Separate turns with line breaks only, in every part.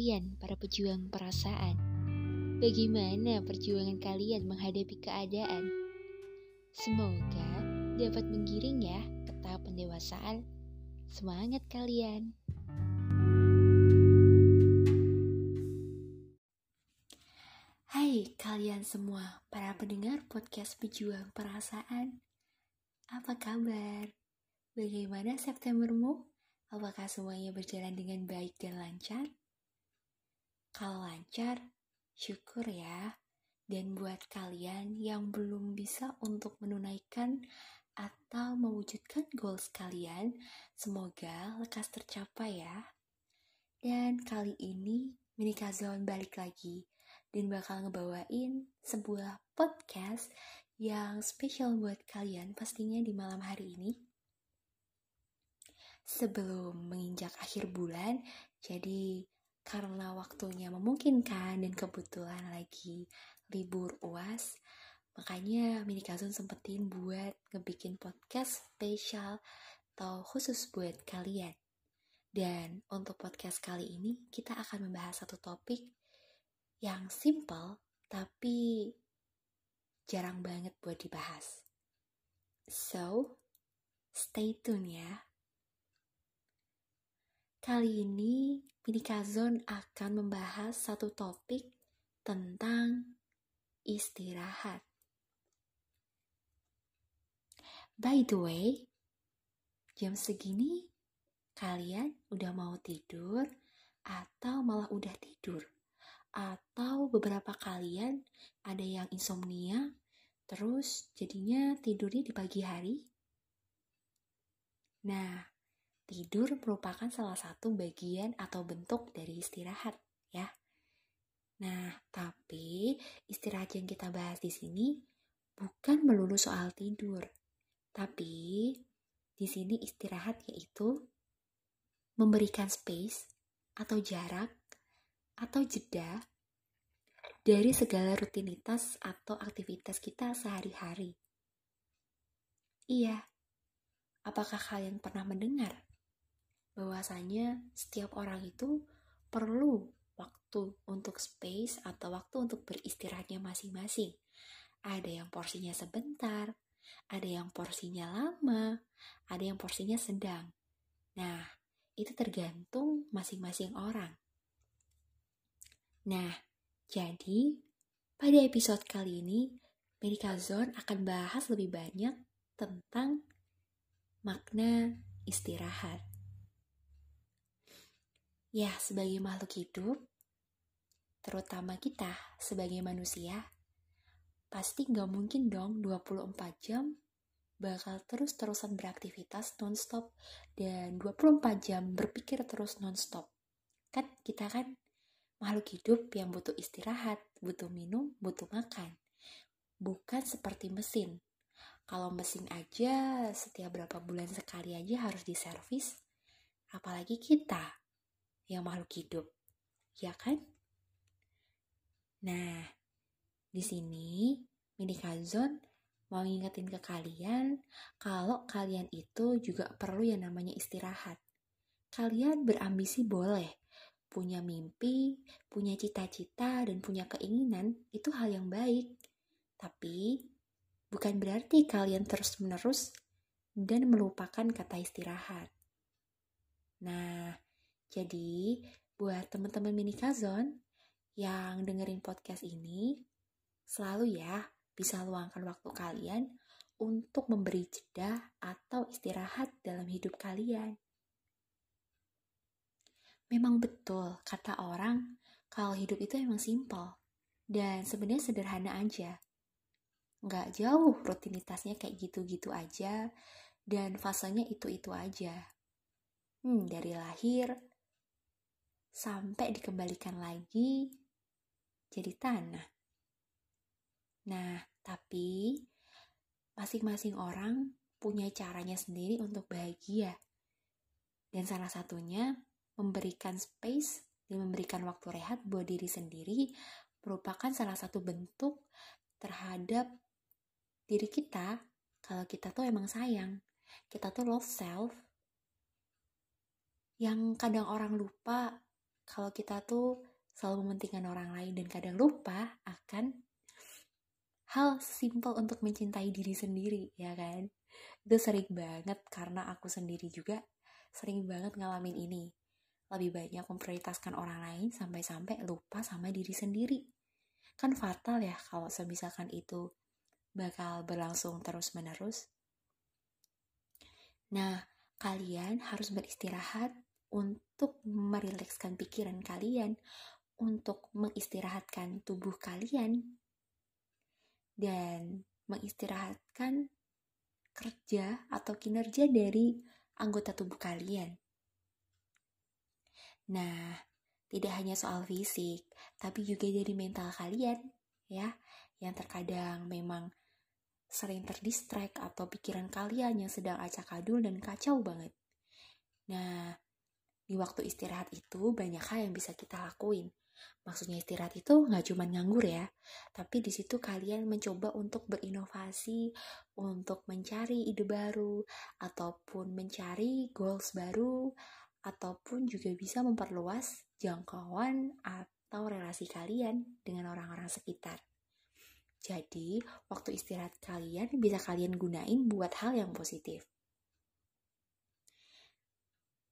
kalian, para pejuang perasaan. Bagaimana perjuangan kalian menghadapi keadaan? Semoga dapat menggiring ya ke tahap pendewasaan. Semangat kalian!
Hai kalian semua, para pendengar podcast Pejuang Perasaan. Apa kabar? Bagaimana Septembermu? Apakah semuanya berjalan dengan baik dan lancar? Kalau lancar, syukur ya. Dan buat kalian yang belum bisa untuk menunaikan atau mewujudkan goals kalian, semoga lekas tercapai ya. Dan kali ini Minika Zone balik lagi dan bakal ngebawain sebuah podcast yang spesial buat kalian pastinya di malam hari ini sebelum menginjak akhir bulan. Jadi karena waktunya memungkinkan dan kebetulan lagi libur UAS, makanya Mini Kazun sempetin buat ngebikin podcast spesial atau khusus buat kalian. Dan untuk podcast kali ini kita akan membahas satu topik yang simple tapi jarang banget buat dibahas. So, stay tune ya. Kali ini Minikazon akan membahas satu topik tentang istirahat. By the way, jam segini kalian udah mau tidur atau malah udah tidur? Atau beberapa kalian ada yang insomnia terus jadinya tidurnya di pagi hari? Nah, tidur merupakan salah satu bagian atau bentuk dari istirahat, ya. Nah, tapi istirahat yang kita bahas di sini bukan melulu soal tidur, tapi di sini istirahat yaitu memberikan space atau jarak atau jeda dari segala rutinitas atau aktivitas kita sehari-hari. Iya, apakah kalian pernah mendengar bahwasanya setiap orang itu perlu waktu untuk space atau waktu untuk beristirahatnya masing-masing. Ada yang porsinya sebentar, ada yang porsinya lama, ada yang porsinya sedang. Nah, itu tergantung masing-masing orang. Nah, jadi pada episode kali ini, Medical Zone akan bahas lebih banyak tentang makna istirahat. Ya, sebagai makhluk hidup, terutama kita sebagai manusia, pasti nggak mungkin dong 24 jam bakal terus-terusan beraktivitas nonstop dan 24 jam berpikir terus nonstop. Kan kita kan makhluk hidup yang butuh istirahat, butuh minum, butuh makan. Bukan seperti mesin. Kalau mesin aja setiap berapa bulan sekali aja harus diservis, apalagi kita yang makhluk hidup, ya kan? Nah, di sini Mini Kazon mau ngingetin ke kalian kalau kalian itu juga perlu yang namanya istirahat. Kalian berambisi boleh, punya mimpi, punya cita-cita, dan punya keinginan itu hal yang baik. Tapi bukan berarti kalian terus-menerus dan melupakan kata istirahat. Nah, jadi, buat teman-teman mini kazon yang dengerin podcast ini, selalu ya bisa luangkan waktu kalian untuk memberi jeda atau istirahat dalam hidup kalian. Memang betul kata orang kalau hidup itu emang simpel dan sebenarnya sederhana aja. Nggak jauh rutinitasnya kayak gitu-gitu aja dan fasenya itu-itu aja. Hmm, dari lahir sampai dikembalikan lagi jadi tanah. Nah, tapi masing-masing orang punya caranya sendiri untuk bahagia. Dan salah satunya memberikan space dan memberikan waktu rehat buat diri sendiri merupakan salah satu bentuk terhadap diri kita kalau kita tuh emang sayang. Kita tuh love self. Yang kadang orang lupa kalau kita tuh selalu mementingkan orang lain dan kadang lupa akan hal simple untuk mencintai diri sendiri, ya kan? Itu sering banget karena aku sendiri juga sering banget ngalamin ini. Lebih banyak memprioritaskan orang lain sampai-sampai lupa sama diri sendiri. Kan fatal ya kalau semisalkan itu bakal berlangsung terus-menerus. Nah, kalian harus beristirahat untuk merilekskan pikiran kalian, untuk mengistirahatkan tubuh kalian dan mengistirahatkan kerja atau kinerja dari anggota tubuh kalian. Nah, tidak hanya soal fisik, tapi juga dari mental kalian, ya, yang terkadang memang sering terdistract atau pikiran kalian yang sedang acak adul dan kacau banget. Nah, di waktu istirahat itu banyak hal yang bisa kita lakuin. Maksudnya istirahat itu nggak cuma nganggur ya, tapi di situ kalian mencoba untuk berinovasi, untuk mencari ide baru, ataupun mencari goals baru, ataupun juga bisa memperluas jangkauan atau relasi kalian dengan orang-orang sekitar. Jadi, waktu istirahat kalian bisa kalian gunain buat hal yang positif.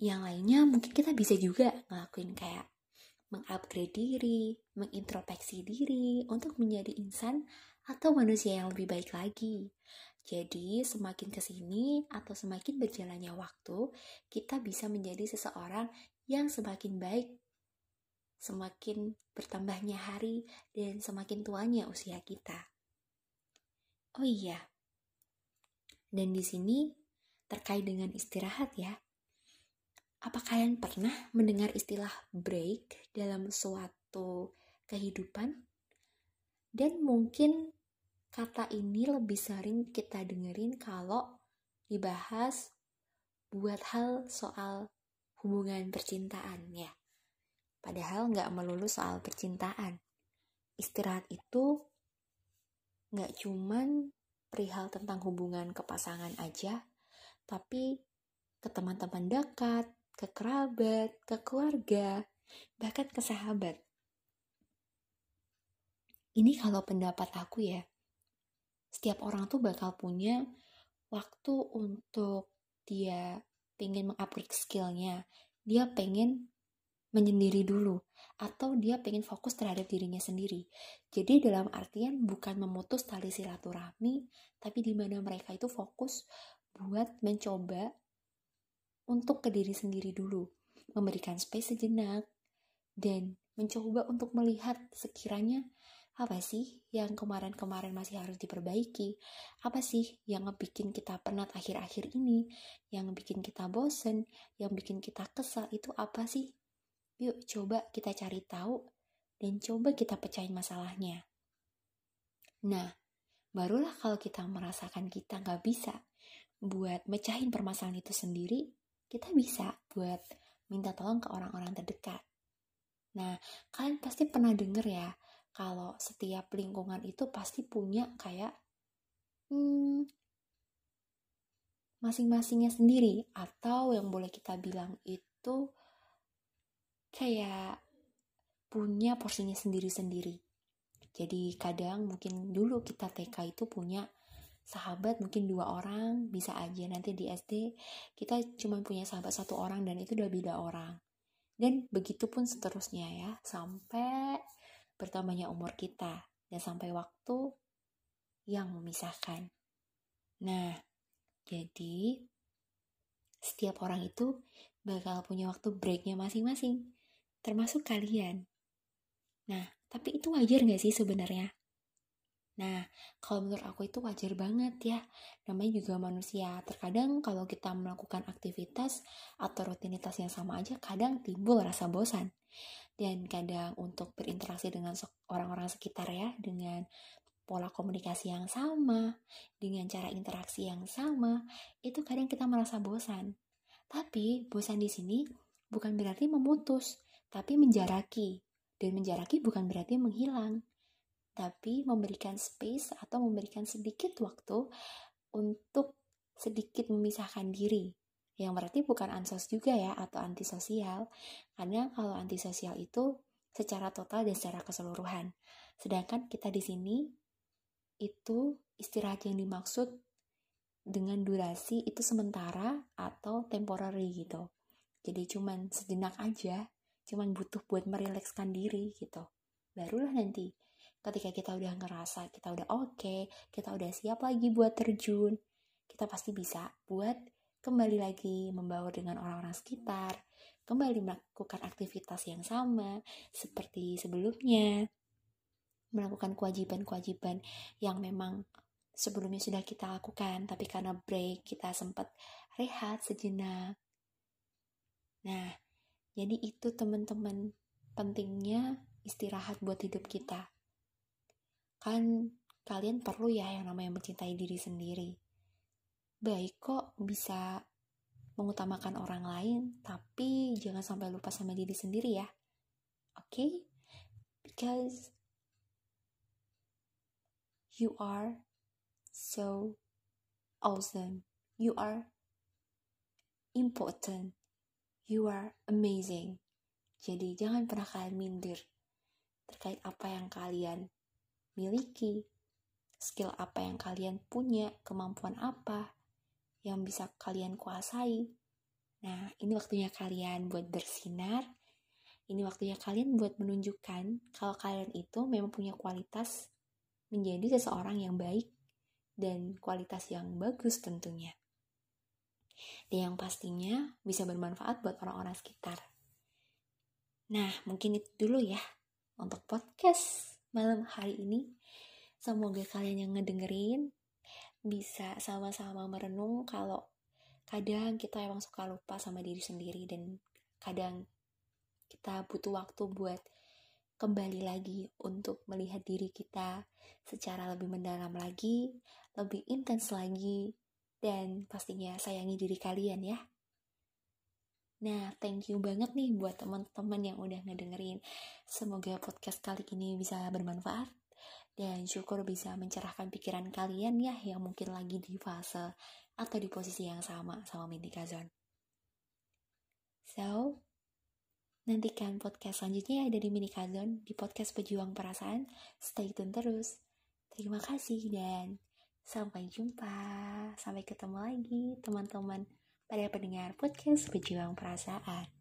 Yang lainnya mungkin kita bisa juga ngelakuin kayak mengupgrade diri, mengintrospeksi diri untuk menjadi insan atau manusia yang lebih baik lagi. Jadi, semakin ke sini atau semakin berjalannya waktu, kita bisa menjadi seseorang yang semakin baik, semakin bertambahnya hari, dan semakin tuanya usia kita. Oh iya, dan di sini terkait dengan istirahat ya. Apa kalian pernah mendengar istilah break dalam suatu kehidupan? Dan mungkin kata ini lebih sering kita dengerin kalau dibahas buat hal soal hubungan percintaan ya. Padahal nggak melulu soal percintaan. Istirahat itu nggak cuman perihal tentang hubungan ke pasangan aja, tapi ke teman-teman dekat, ke kerabat, ke keluarga, bahkan ke sahabat. Ini kalau pendapat aku ya, setiap orang tuh bakal punya waktu untuk dia pengen mengupgrade skillnya, dia pengen menyendiri dulu, atau dia pengen fokus terhadap dirinya sendiri. Jadi dalam artian bukan memutus tali silaturahmi, tapi di mana mereka itu fokus buat mencoba untuk ke diri sendiri dulu, memberikan space sejenak, dan mencoba untuk melihat sekiranya apa sih yang kemarin-kemarin masih harus diperbaiki? Apa sih yang ngebikin kita penat akhir-akhir ini? Yang bikin kita bosen? Yang bikin kita kesal itu apa sih? Yuk coba kita cari tahu dan coba kita pecahin masalahnya. Nah, barulah kalau kita merasakan kita nggak bisa buat mecahin permasalahan itu sendiri, kita bisa buat minta tolong ke orang-orang terdekat. Nah, kalian pasti pernah denger ya, kalau setiap lingkungan itu pasti punya kayak hmm, masing-masingnya sendiri, atau yang boleh kita bilang itu kayak punya porsinya sendiri-sendiri. Jadi kadang mungkin dulu kita TK itu punya sahabat mungkin dua orang bisa aja nanti di SD kita cuma punya sahabat satu orang dan itu udah beda orang. Dan begitu pun seterusnya ya sampai bertambahnya umur kita dan sampai waktu yang memisahkan. Nah jadi setiap orang itu bakal punya waktu breaknya masing-masing termasuk kalian. Nah tapi itu wajar gak sih sebenarnya Nah, kalau menurut aku itu wajar banget ya. Namanya juga manusia. Terkadang kalau kita melakukan aktivitas atau rutinitas yang sama aja, kadang timbul rasa bosan. Dan kadang untuk berinteraksi dengan orang-orang sekitar ya, dengan pola komunikasi yang sama, dengan cara interaksi yang sama, itu kadang kita merasa bosan. Tapi bosan di sini bukan berarti memutus, tapi menjaraki. Dan menjaraki bukan berarti menghilang tapi memberikan space atau memberikan sedikit waktu untuk sedikit memisahkan diri Yang berarti bukan ansos juga ya atau antisosial. Karena kalau antisosial itu secara total dan secara keseluruhan. Sedangkan kita di sini itu istirahat yang dimaksud dengan durasi itu sementara atau temporary gitu. Jadi cuman sejenak aja, cuman butuh buat merilekskan diri gitu. Barulah nanti ketika kita udah ngerasa kita udah oke, okay, kita udah siap lagi buat terjun, kita pasti bisa buat kembali lagi membaur dengan orang-orang sekitar, kembali melakukan aktivitas yang sama seperti sebelumnya, melakukan kewajiban-kewajiban yang memang sebelumnya sudah kita lakukan, tapi karena break kita sempat rehat sejenak. Nah, jadi itu teman-teman pentingnya istirahat buat hidup kita. Kan kalian perlu ya yang namanya mencintai diri sendiri. Baik kok bisa mengutamakan orang lain, tapi jangan sampai lupa sama diri sendiri ya. Oke? Okay? Because you are so awesome. You are important. You are amazing. Jadi jangan pernah kalian minder terkait apa yang kalian miliki, skill apa yang kalian punya, kemampuan apa yang bisa kalian kuasai. Nah, ini waktunya kalian buat bersinar. Ini waktunya kalian buat menunjukkan kalau kalian itu memang punya kualitas menjadi seseorang yang baik dan kualitas yang bagus tentunya. Dan yang pastinya bisa bermanfaat buat orang-orang sekitar. Nah, mungkin itu dulu ya untuk podcast malam hari ini. Semoga kalian yang ngedengerin bisa sama-sama merenung kalau kadang kita emang suka lupa sama diri sendiri dan kadang kita butuh waktu buat kembali lagi untuk melihat diri kita secara lebih mendalam lagi, lebih intens lagi, dan pastinya sayangi diri kalian ya. Nah, thank you banget nih buat teman-teman yang udah ngedengerin. Semoga podcast kali ini bisa bermanfaat dan syukur bisa mencerahkan pikiran kalian ya yang mungkin lagi di fase atau di posisi yang sama sama Mindy Kazon. So, nantikan podcast selanjutnya ya dari Mini Kazon di podcast Pejuang Perasaan. Stay tune terus. Terima kasih dan Sampai jumpa, sampai ketemu lagi teman-teman pada pendengar podcast Pejuang Perasaan.